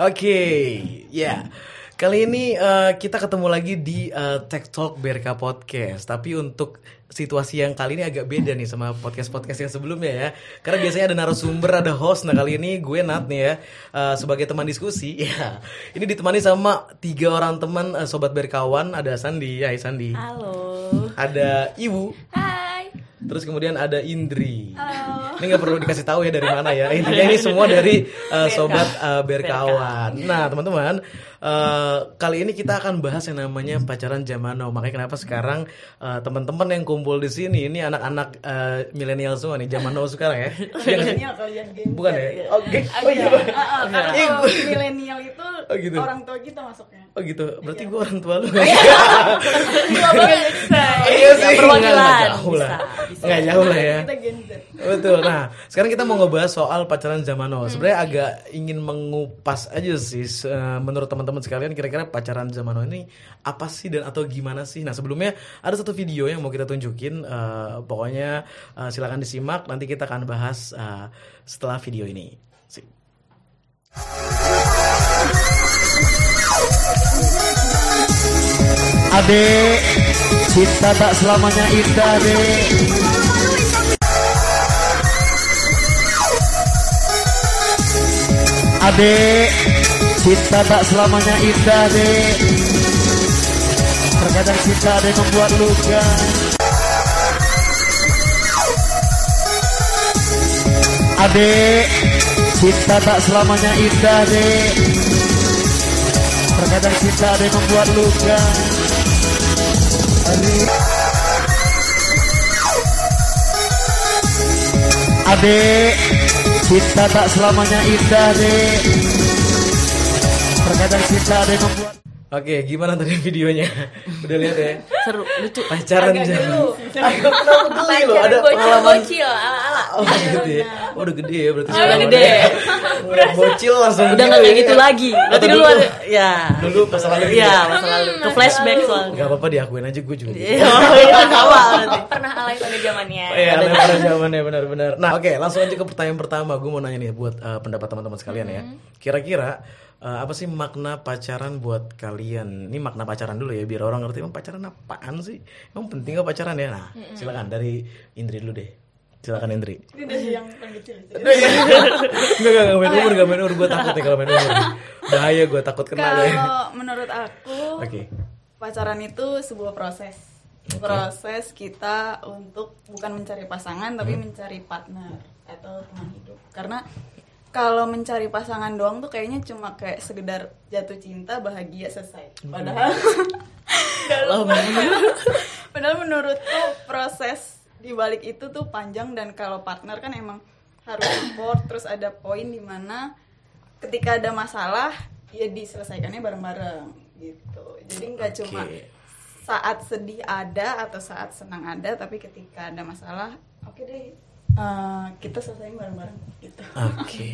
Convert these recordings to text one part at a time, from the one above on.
Oke, ya. Kali ini eh, kita ketemu lagi di eh, Tech Talk BRK Podcast. Tapi untuk situasi yang kali ini agak beda nih sama podcast-podcast yang sebelumnya ya. Karena biasanya ada narasumber, ada host. Nah kali ini gue Nat nih ya eh, sebagai teman diskusi. Ya, ini ditemani sama tiga orang teman eh, sobat berkawan. Ada Sandi, Hai Sandi. Halo. Ada Ibu. Hai. Terus kemudian ada Indri. Halo. Ini nggak perlu dikasih tahu ya dari mana ya. Intinya ini semua dari uh, sobat uh, berkawan. Nah teman-teman, uh, kali ini kita akan bahas yang namanya pacaran zaman now. Makanya kenapa sekarang uh, teman-teman yang kumpul di sini ini anak-anak uh, milenial semua nih zaman now sekarang ya. Iya milenial kalian Gen Bukan ya? Oke. Oh iya. Karena Iya. milenial itu Oh, gitu. orang tua kita masuknya. Oh gitu. Berarti gue orang tua lu. Iya sih. Perwakilan. Nggak jauh lah. Ya. Kita Gen Z. Betul. Nah, sekarang kita mau ngebahas soal pacaran zaman now. Sebenarnya agak ingin mengupas aja sih menurut teman-teman sekalian kira-kira pacaran zaman ini apa sih dan atau gimana sih? Nah, sebelumnya ada satu video yang mau kita tunjukin eh, pokoknya eh, silakan disimak nanti kita akan bahas eh, setelah video ini. Sip. Adek, cinta tak selamanya indah, dek. Adek, cinta tak selamanya indah, dek. Terkadang cinta ada membuat luka. Adek, cinta tak selamanya indah, dek. Terkadang cinta ada membuat luka. Adek, cinta tak selamanya indah, dek. Terkadang cinta ada yang membuat Oke, gimana tadi videonya? Udah lihat ya? Seru, lucu. Pacaran Agak dulu. Agak kenapa geli loh? Ada pengalaman bocil, ala-ala. Oh gitu ya. Oh, udah gede ya berarti. Oh, udah gede. Udah bocil langsung Udah nggak kayak ya. gitu lagi. Berarti dulu ada, ya. Dulu pas lalu gitu. Iya, masa lalu. Ke flashback soalnya. Gak apa-apa diakuin aja gue juga. Iya, itu sama berarti. pernah alay pada zamannya. Oh, Iya, ada pada zamannya benar-benar. Nah, oke, langsung aja ke pertanyaan pertama. Gue mau nanya nih buat eh, pendapat teman-teman sekalian ya. Kira-kira eh, apa sih makna pacaran buat kalian? Ini makna pacaran dulu ya, biar orang ngerti emang pacaran apaan sih? Emang penting gak pacaran ya? Nah, silakan dari Indri dulu deh. Silakan Indri. Ini dari yang paling kecil. Enggak, enggak, enggak main umur, enggak main umur. Gue takut nih kalau main umur. Bahaya gue takut kena. Kalau menurut aku Oke. pacaran itu sebuah proses. Proses kita untuk bukan mencari pasangan tapi Hmm. mencari partner atau teman hidup. Karena kalau mencari pasangan doang tuh kayaknya cuma kayak sekedar jatuh cinta bahagia selesai. Hmm. Padahal Padahal menurutku proses di balik itu tuh panjang dan kalau partner kan emang harus support terus ada poin di mana ketika ada masalah ya diselesaikannya bareng-bareng gitu. Jadi nggak Oke. cuma saat sedih ada atau saat senang ada tapi ketika ada masalah oke deh eh, kita selesaiin bareng-bareng gitu. Oke.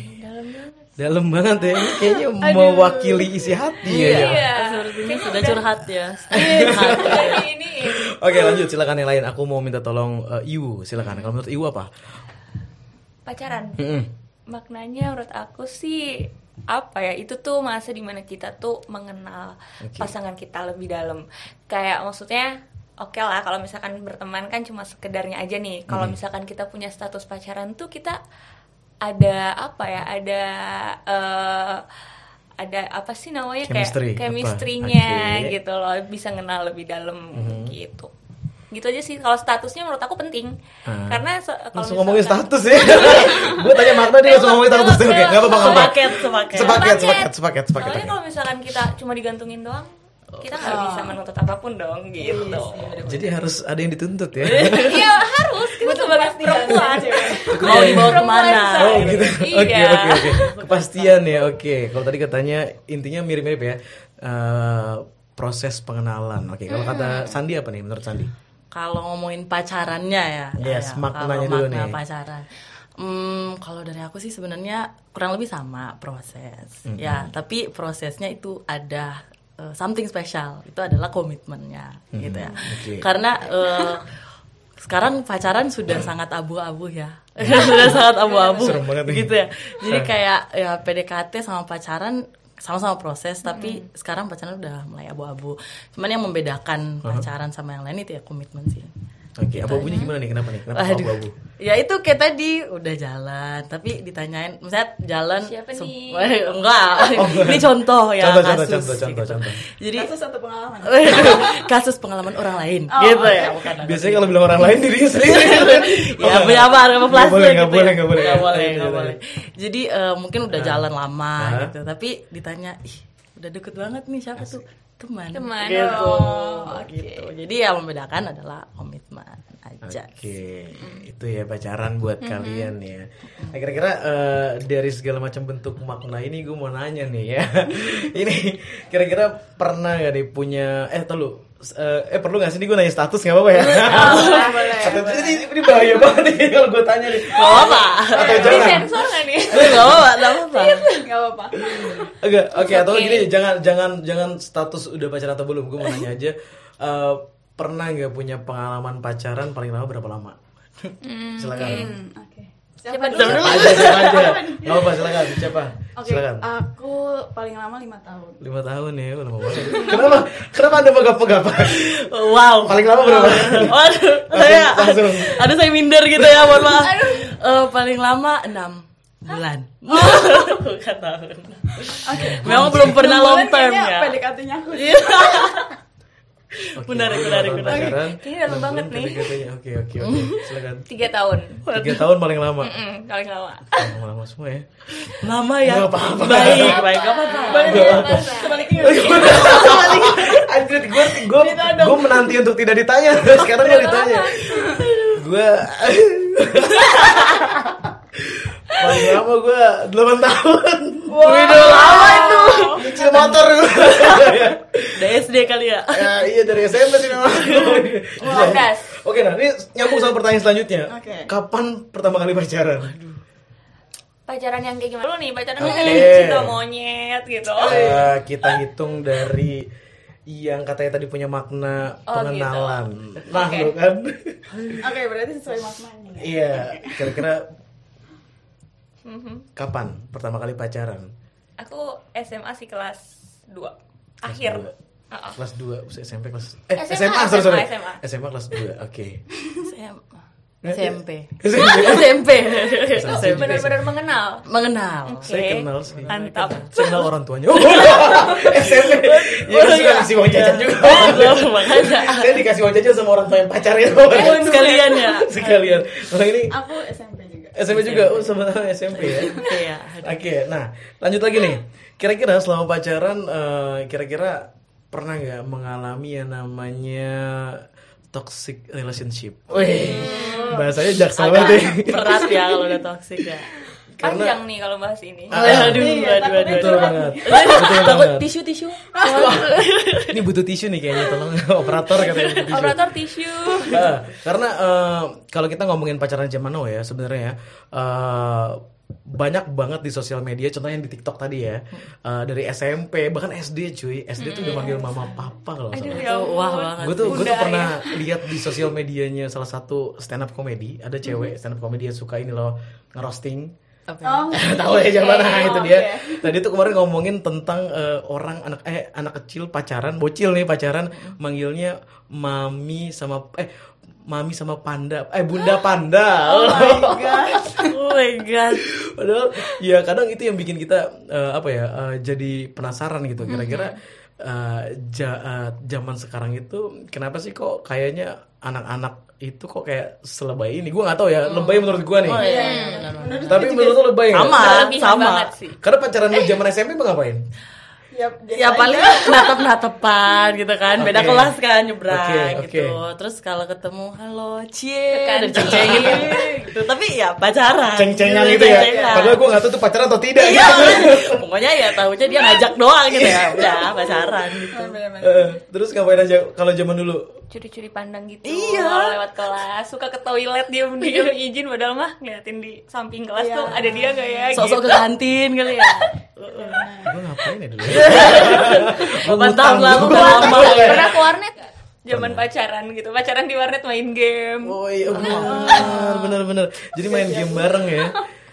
Dalam banget ya. Ini kayaknya mewakili isi hati ya. ya. Iya. Sepertinya sudah curhat ya. Jadi ini Oke lanjut silakan yang lain. Aku mau minta tolong eh, Iwu silakan. Kalau menurut Iwu apa? pacaran. Mm-mm. Maknanya menurut aku sih apa ya itu tuh masa di mana kita tuh mengenal Oke. pasangan kita lebih dalam kayak maksudnya oke lah kalau misalkan berteman kan cuma sekedarnya aja nih kalau Hmm. misalkan kita punya status pacaran tuh kita ada apa ya ada eh, ada apa sih namanya Chemistry, kayak chemistry-nya Oke. gitu loh bisa kenal lebih dalam Mhm. gitu gitu aja sih kalau statusnya menurut aku penting Ah. karena se- kalau Langsung ngomongin misalkan- status ya. Gue tanya makna dia langsung ngomongin status. Oke, nggak apa-apa. nggak apa-apa. Sepaket, sepaket. Sepaket, sepaket, sepaket, kalau misalkan kita cuma digantungin doang, kita nggak Oh. bisa menuntut apa pun dong gitu. Jadi harus ada yang dituntut ya. Iya harus kita sebagai perempuan. Mau dibawa ke mana? Oh gitu. Oke Iya. oke oke. Kepastian ya. Oke. Kalau tadi katanya intinya mirip-mirip ya. Eh, proses pengenalan. Oke. Kalau kata Sandi apa nih menurut Sandi? Kalau ngomongin pacarannya ya, Yes, ya, maknanya dulu makna nih. pacaran. Hmm, kalau dari aku sih sebenarnya kurang lebih sama proses. Ya, tapi prosesnya itu ada eh, something special. Itu adalah komitmennya, gitu ya. oke. Karena eh, sekarang pacaran sudah sangat abu-abu ya. sudah sangat abu-abu. Gitu ya. Jadi kayak ya PDKT sama pacaran sama-sama proses tapi sekarang pacaran udah mulai abu-abu cuman yang membedakan pacaran sama yang lain itu ya komitmen sih Oke, abu-abunya gimana nih? Kenapa nih? Kenapa Aduh. abu-abu? Ya itu kayak tadi udah jalan, tapi ditanyain, misalnya jalan Siapa nih? Wah, enggak. Ini contoh ya Contoh, contoh, kasus. contoh, contoh, gitu. contoh. Jadi Kasus satu pengalaman. kasus pengalaman orang lain, Oh, gitu ya, bukan. Biasanya kalau bilang orang lain dirinya sendiri. ya sama Nggak plastik boleh, nggak gitu boleh, ya. nggak boleh. Nggak boleh, Lanjut, nggak lanjut. boleh. Jadi eh, mungkin udah jalan lama Hah? gitu, tapi ditanya, ih udah deket banget nih siapa tuh teman, Teman. gitu, Oh, oke. gitu. Jadi yang membedakan adalah komitmen aja. Oke, itu ya pacaran buat kalian ya. Nah, kira-kira eh, dari segala macam bentuk makna ini gue mau nanya nih ya. ini kira-kira pernah gak nih punya eh tau lu eh, eh perlu gak sih ini gue nanya status gak apa-apa ya? boleh, Atau ini, ini bahaya banget nih kalau gue tanya nih. Gak apa-apa. Atau Ini jangan. sensor nggak nih? Gak apa-apa, gak apa-apa. Gak apa-apa. Enggak, oke atau Oke. gini jangan jangan jangan status udah pacaran atau belum. Gue mau nanya aja eh, pernah nggak punya pengalaman pacaran paling lama berapa lama? silakan. Hmm, Oke. Siapa Siapa dulu? dulu? Siapa aja, siapa aja. Gak apa, silakan. Siapa? Oke, Silakan. aku paling lama lima tahun. Lima tahun ya, lama banget. Kenapa? Kenapa anda pegang-pegang? Wow. Paling lama berapa? Waduh, saya, langsung. aduh saya minder gitu ya, mohon maaf. Eh, paling lama 6 bulan. Bukan tahun. Oke. Memang belum pernah long term ya. PDKT-nya aku. Oke, Menarik, menarik, menarik. Kayaknya dalam banget nih. Oke, oke, oke. Silakan. Tiga tahun. Tiga tahun paling lama. Mm, paling lama. Lama semua ya. Lama ya. Nggak apa-apa. Baik, baik, gak apa-apa. Sebaliknya. Anjir, gue gue gue menanti untuk tidak ditanya. Sekarang gue ditanya. Gue paling lama gue 8 tahun. Waduh, lama itu. Nyicil motor gue. Udah SD kali ya. ya, iya dari SMP sih memang. Landas. Oke, nah ini nyambung sama pertanyaan selanjutnya. Oke. Kapan pertama kali pacaran? Pacaran yang kayak gimana? Lu nih pacaran Oke. yang kayak cinta monyet gitu. Eh, kita hitung dari yang katanya tadi punya makna Oh, pengenalan. Nah, Oke. lo kan. Oke, berarti sesuai maknanya. Iya, kira-kira Mhm. kapan pertama kali pacaran? Aku SMA sih kelas 2 Akhir. dua. Uh-uh. Kelas 2, SMP kelas Eh, SMA, SMA, sorry, sorry. SMA. SMA kelas 2. Oke. SMA. SMP. SMP. SMP. Itu benar-benar mengenal. Mengenal. Oke. Saya kenal sih. Mantap. Saya kenal orang tuanya. Oh, SMP. Iya, saya suka kasih uang jajan juga. Makanya. Saya dikasih uang jajan sama orang tua yang pacarnya. Sekalian ya. Sekalian. Nah, ini Aku SMP. SMP juga. Oh, sama-sama SMP ya. Iya. Oke, nah lanjut lagi nih. Kira-kira selama pacaran, eh, kira-kira pernah nggak mengalami yang namanya toxic relationship? Wih, bahasanya jaksel banget ya. berat ya kalau udah toxic ya. Karena- Panjang nih kalau bahas ini. Ah, Aduh, Iya, aduh, aduh, Betul aduh. banget. Betul Takut banget. tisu tisu. Ini butuh tisu nih kayaknya, tolong operator katanya butuh tisu. Operator tisu. Ah, karena eh, kalau kita ngomongin pacaran zaman now ya sebenarnya ya eh, banyak banget di sosial media contohnya yang di TikTok tadi ya Eh, dari SMP bahkan SD cuy SD tuh udah manggil mama papa kalau Aduh salah. ya wah banget. gue tuh gue tuh pernah lihat di sosial medianya salah satu stand up comedy ada cewek stand up comedy yang suka ini loh ngerosting Oh, tahu ya jangan mana itu dia oke. tadi tuh kemarin ngomongin tentang eh, orang anak eh anak kecil pacaran bocil nih pacaran manggilnya mami sama eh mami sama panda eh bunda panda oh my god. Oh my god. Padahal ya kadang itu yang bikin kita eh, apa ya eh, jadi penasaran gitu kira-kira eh, ja- eh, zaman sekarang itu kenapa sih kok kayaknya anak-anak itu kok kayak selebay ini gue nggak tahu ya lebay menurut gue nih Oh iya, iya, benar, benar. Menurut tapi menurut lo lebay nggak? Sama, Kelebihan sama. banget sih. karena pacaran lu zaman SMP apa ngapain Ya, Ya paling natap natapan gitu kan, beda kelas kan nyebrang Oke, oke. gitu. Terus kalau ketemu halo cie, Tekan. ada ceng-cengin gitu. Tapi ya pacaran. ceng-cengan gitu ya Ceng-cengan. padahal gue nggak tahu tuh pacaran atau tidak Iya, gitu. kan. pokoknya ya tahunya dia ngajak doang gitu ya. Udah pacaran gitu. Eh, terus ngapain aja kalau zaman dulu Curi-curi pandang gitu. Iya. Kalau lewat kelas, suka ke toilet diam-diam izin padahal mah ngeliatin di samping kelas Iya. tuh ada dia gak ya Sosok gitu. ke kantin kali ya. gue ngapain ya dulu Delapan tahun lalu udah ngutang. lama ya. Pernah ke warnet gak? Zaman pacaran gitu. Pacaran di warnet main game. Oh iya benar benar benar. Jadi main game bareng ya.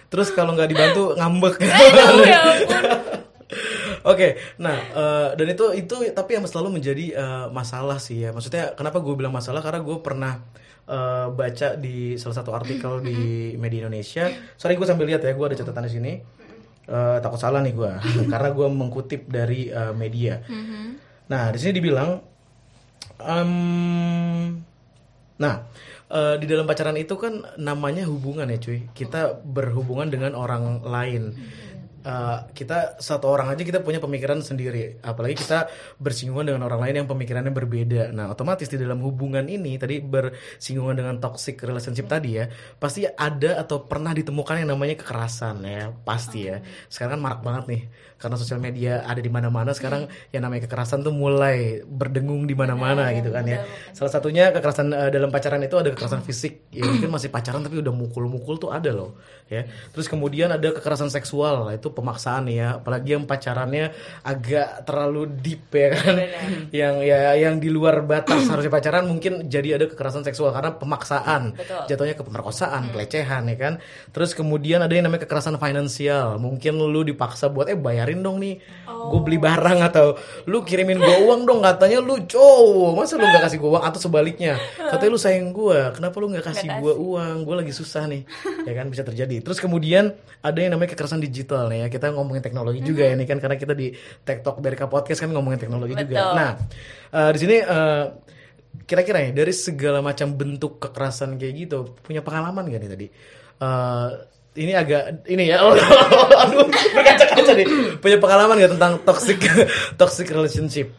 Terus kalau nggak dibantu ngambek. ya ampun. Oke, nah eh, dan itu itu tapi yang selalu menjadi eh, masalah sih ya. Maksudnya kenapa gue bilang masalah karena gue pernah eh, baca di salah satu artikel di media Indonesia. Sorry gue sambil lihat ya, gue ada catatan di sini. Eh, takut salah nih gue, karena gue mengkutip dari eh, media. Nah di sini dibilang, em, nah eh, di dalam pacaran itu kan namanya hubungan ya cuy. Kita berhubungan dengan orang lain. Eh, kita satu orang aja kita punya pemikiran sendiri. Apalagi kita bersinggungan dengan orang lain yang pemikirannya berbeda. Nah otomatis di dalam hubungan ini tadi bersinggungan dengan toxic relationship tadi ya pasti ada atau pernah ditemukan yang namanya kekerasan ya. Pasti ya. Sekarang kan marak banget nih karena sosial media ada di mana-mana sekarang yang namanya kekerasan tuh mulai berdengung di mana-mana gitu kan ya. salah satunya kekerasan eh, dalam pacaran itu ada kekerasan fisik. Ya mungkin masih pacaran tapi udah mukul-mukul tuh ada loh ya. Terus kemudian ada kekerasan seksual. Itu pemaksaan ya. Apalagi yang pacarannya agak terlalu deep ya kan. Yang ya yang di luar batas. Harusnya pacaran mungkin jadi ada kekerasan seksual karena pemaksaan. Betul. jatuhnya ke pemerkosaan pelecehan ya kan. Terus kemudian ada yang namanya kekerasan finansial. Mungkin lu dipaksa buat eh bayarin dong nih. Gue beli barang atau lu kirimin gue uang dong. Katanya lu cowok masa lu nggak kasih gue uang? Atau sebaliknya katanya lu sayang gue kenapa lu nggak kasih gue uang? Gue lagi susah nih. Ya kan bisa terjadi. Terus kemudian ada yang namanya kekerasan digital nih ya kita ngomongin teknologi juga ya nih kan karena kita di TikTok BRK podcast kan ngomongin teknologi juga. Betul. nah eh, di sini eh, kira-kira ya dari segala macam bentuk kekerasan kayak gitu punya pengalaman gak nih tadi? Eh, ini agak ini ya aduh berkaca-kaca nih. Punya pengalaman gak tentang toxic toxic relationship?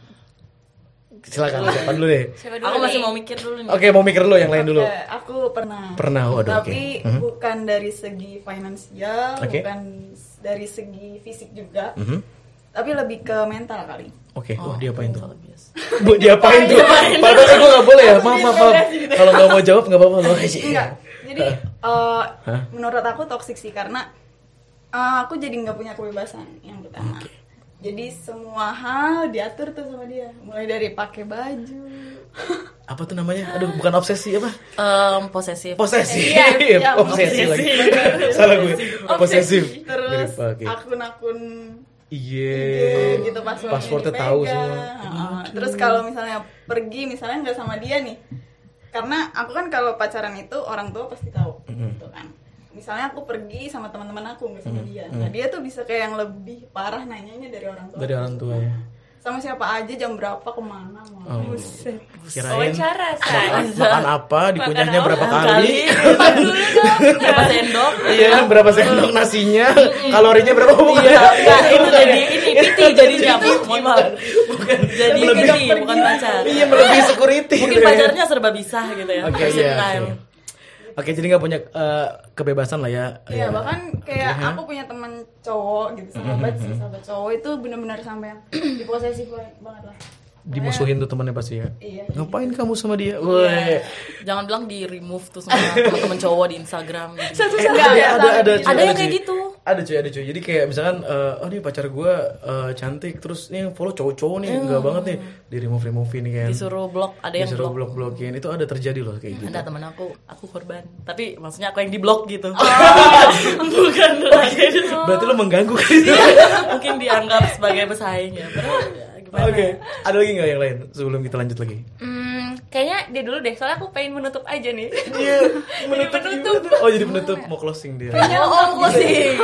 Silakan siapa dulu? deh Siapa dulu Aku masih mau mikir dulu nih. oke mau mikir lu yang lain dulu. Oke, aku pernah. pernah waduh oke. Tapi Mhm. bukan dari segi finansial, Oke. bukan dari segi fisik juga. Mhm. Tapi lebih ke mental kali. oke wah dia apain tuh Kalau biasa. bu diapain tuh padahal gue gak boleh ya maaf maaf maaf kalau nggak mau jawab nggak apa-apa lo aja Enggak. Jadi eh, menurut aku toksik sih karena eh, aku jadi nggak punya kebebasan yang pertama. Jadi semua hal diatur tuh sama dia, mulai dari pakai baju. apa tuh namanya aduh bukan obsesi apa Em, posesif. posesif Iya, iya, obsesi posesif. lagi salah gue posesif Terus Oke. akun-akun iya IG gitu passwordnya Passwordnya tahu semua. Heeh. Terus kalau misalnya pergi misalnya nggak sama dia nih, karena aku kan kalau pacaran itu orang tua pasti tahu, gitu kan. Misalnya aku pergi sama teman-teman aku nggak sama dia, nah dia tuh bisa kayak yang lebih parah nanyanya dari orang tua. dari orang tua ya Sama siapa aja jam berapa ke mana mau. Oh. Buset. kirain Wawancara, makan, say. makan apa dikunyahnya berapa apa? kali dong. Berapa sendok? iya berapa sendok nasinya kalorinya berapa bukan Iya, enggak, itu jadi ini piti jadinya. Mohon maaf. bukan Jadi piti, bukan pacar. iya melebihi security Mungkin gitu ya. pacarnya serba bisa gitu ya. oke First iya. Oke jadi nggak punya eh, kebebasan lah ya Iya bahkan kayak Oke, aku punya teman cowok gitu sahabat sih sahabat cowok itu benar-benar sampai yang diposesif banget lah. dimusuhin tuh temannya pasti ya Iya. ngapain kamu sama dia Woi. Jangan bilang di remove tuh sama teman-teman cowok di Instagram. Gitu. Satu Eh, ada, ya, ada, sama ada, gitu. Ada yang kayak gitu. Ada cuy, ada cuy. Jadi kayak misalkan, eh, oh nih pacar gue eh, cantik, terus nih yang follow cowok-cowok nih, enggak banget nih, di remove removein kan. Disuruh blok, ada yang Disuruh blok. blok blokin. Itu ada terjadi loh kayak gitu. Ada temen aku, aku korban. Tapi maksudnya aku yang di blok gitu. Oh. Bukan Berarti lo mengganggu kan? Mungkin dianggap sebagai pesaing ya. Ya? Oke, ada lagi nggak yang lain sebelum kita lanjut lagi? Hmm, kayaknya dia dulu deh, soalnya aku pengen menutup aja nih. Iya, menutup gimana? Oh jadi penutup, mau closing dia. Oh, oh, closing.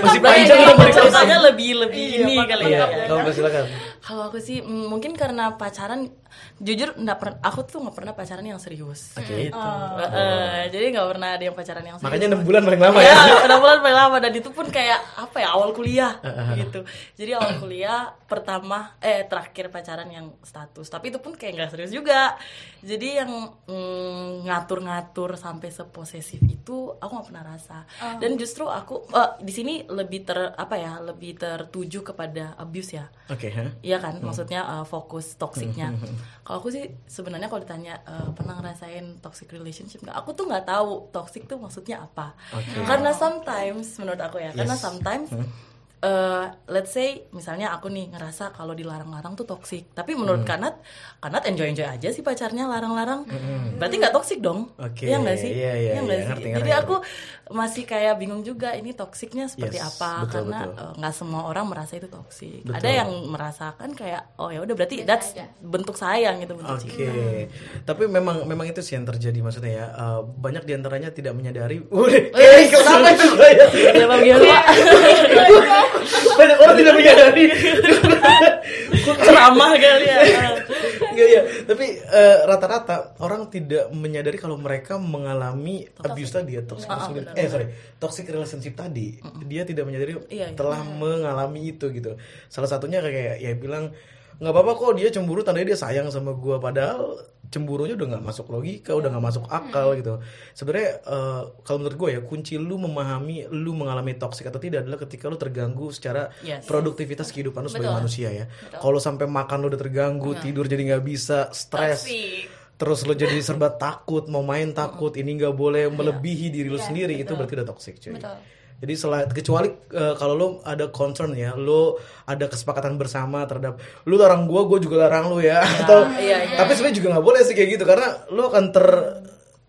Masih panjang mau di ceritanya lebih lebih ini kali Iya, ya. kamu silakan. Kalau aku sih mm, mungkin karena pacaran jujur nggak pernah aku tuh nggak pernah pacaran yang serius. Oke, itu. Eh, jadi nggak pernah ada yang pacaran yang serius. Makanya enam bulan paling lama ya. ya, enam bulan paling lama dan itu pun kayak apa ya awal kuliah gitu. Jadi awal kuliah pertama eh terakhir pacaran yang status, tapi itu pun kayak nggak serius juga. Jadi yang mm, ngatur-ngatur sampai seposesif itu aku nggak pernah rasa. Dan justru aku eh, di sini lebih ter apa ya lebih tertuju kepada abuse ya. Oke, ha? Iya kan, maksudnya uh, fokus toksiknya. Kalau aku sih sebenarnya kalau ditanya uh, pernah ngerasain toxic relationship nggak? Aku tuh nggak tahu toxic tuh maksudnya apa. Oke. Karena sometimes menurut aku ya, karena Yes. sometimes eh, let's say misalnya aku nih ngerasa kalau dilarang-larang tuh toksik tapi menurut Kanat Kanat enjoy enjoy aja sih pacarnya larang-larang. Berarti nggak toksik dong. Oke, Iya nggak sih? iya, iya, nggak iya, sih? ngerti, jadi ngerti, aku masih kayak bingung juga ini toksiknya seperti Yes, apa betul, karena eh, nggak semua orang merasa itu toksik Betul. ada yang merasakan kayak oh ya udah berarti that's bentuk sayang gitu bentuk Oke, cinta. Tapi memang memang itu sih yang terjadi maksudnya ya. Eh, banyak di antaranya tidak menyadari. Udah, Eh, kenapa itu? ya Banyak orang tidak menyadari. ceramah kali ya? Enggak ya, tapi eh, rata-rata orang tidak menyadari kalau mereka mengalami abuse tadi ya toxic masculinity- eh sorry toxic relationship tadi. Dia tidak menyadari Iya, iya. telah mengalami itu gitu. Salah satunya kayak ya bilang nggak apa-apa kok dia cemburu tandanya dia sayang sama gua. Padahal cemburunya udah nggak masuk logika udah nggak masuk akal gitu. Sebenarnya eh, kalau menurut gue ya kunci lu memahami lu mengalami toxic atau tidak adalah ketika lu terganggu secara Yes. produktivitas kehidupan lu sebagai Betul. manusia ya. Kalau sampai makan lu udah terganggu tidur jadi nggak bisa stres Toxic. terus lo jadi serba takut mau main takut ini nggak boleh melebihi diri lu sendiri itu berarti udah toxic cuy. Betul. Jadi selain kecuali eh, kalau lo ada concern ya lo ada kesepakatan bersama terhadap lu larang gua gua juga larang lu ya atau iya, iya. tapi sebenarnya juga nggak boleh sih kayak gitu karena lo akan ter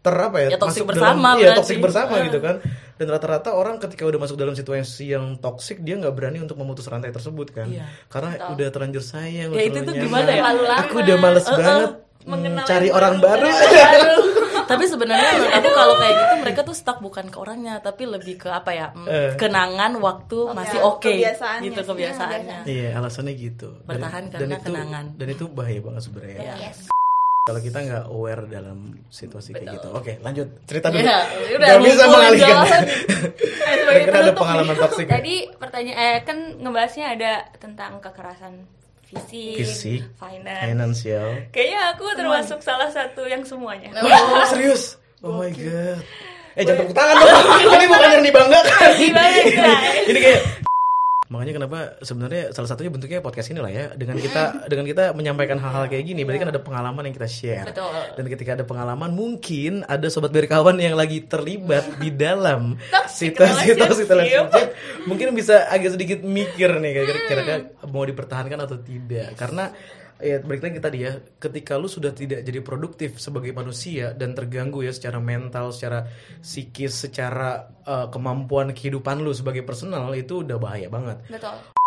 ter apa ya, Ya, masuk bersama dalam, iya berarti. toxic bersama gitu kan dan rata-rata orang ketika udah masuk dalam situasi yang toxic dia nggak berani untuk memutus rantai tersebut kan Iya. karena udah terlanjur sayang Ya, itu tuh gimana ya? Aku udah males banget mengenal cari yang orang baru tapi sebenarnya menurut aku kalau kayak gitu mereka tuh stuck bukan ke orangnya tapi lebih ke apa ya mm, Eh. kenangan waktu masih ya, oke kebiasaannya gitu sih. kebiasaannya Iya, alasannya gitu. Dan- Bertahan dan karena itu, kenangan. Dan itu bahaya banget sebenarnya. Iya. Yes. Kalau kita nggak aware dalam situasi kayak gitu. Oke, lanjut cerita dulu. Iya, udah, Gak bisa mengalihkan. jalan. Kira-kira ada pengalaman toksik. ya? Tadi pertanyaan eh, kan ngebahasnya ada tentang kekerasan fisik, Fisik, finance. finansial. Kayaknya aku termasuk salah satu yang semuanya. Oh, serius? Oh my god. Eh, jangan tepuk tangan dong. Ini bukan yang dibanggakan. Dibanggakan. Ini kayak Makanya kenapa sebenarnya salah satunya bentuknya podcast ini lah ya. Dengan kita dengan kita menyampaikan hal-hal kayak gini berarti kan ada pengalaman yang kita share. Betul. dan ketika ada pengalaman mungkin ada sobat berkawan yang lagi terlibat di dalam Toxic situasi toxic relationship. relationship mungkin bisa agak sedikit mikir nih kira-kira mau dipertahankan atau tidak. Karena ya balik lagi tadi ya ketika lu sudah tidak jadi produktif sebagai manusia dan terganggu ya secara mental secara psikis secara eh, kemampuan kehidupan lu sebagai personal itu udah bahaya banget Betul.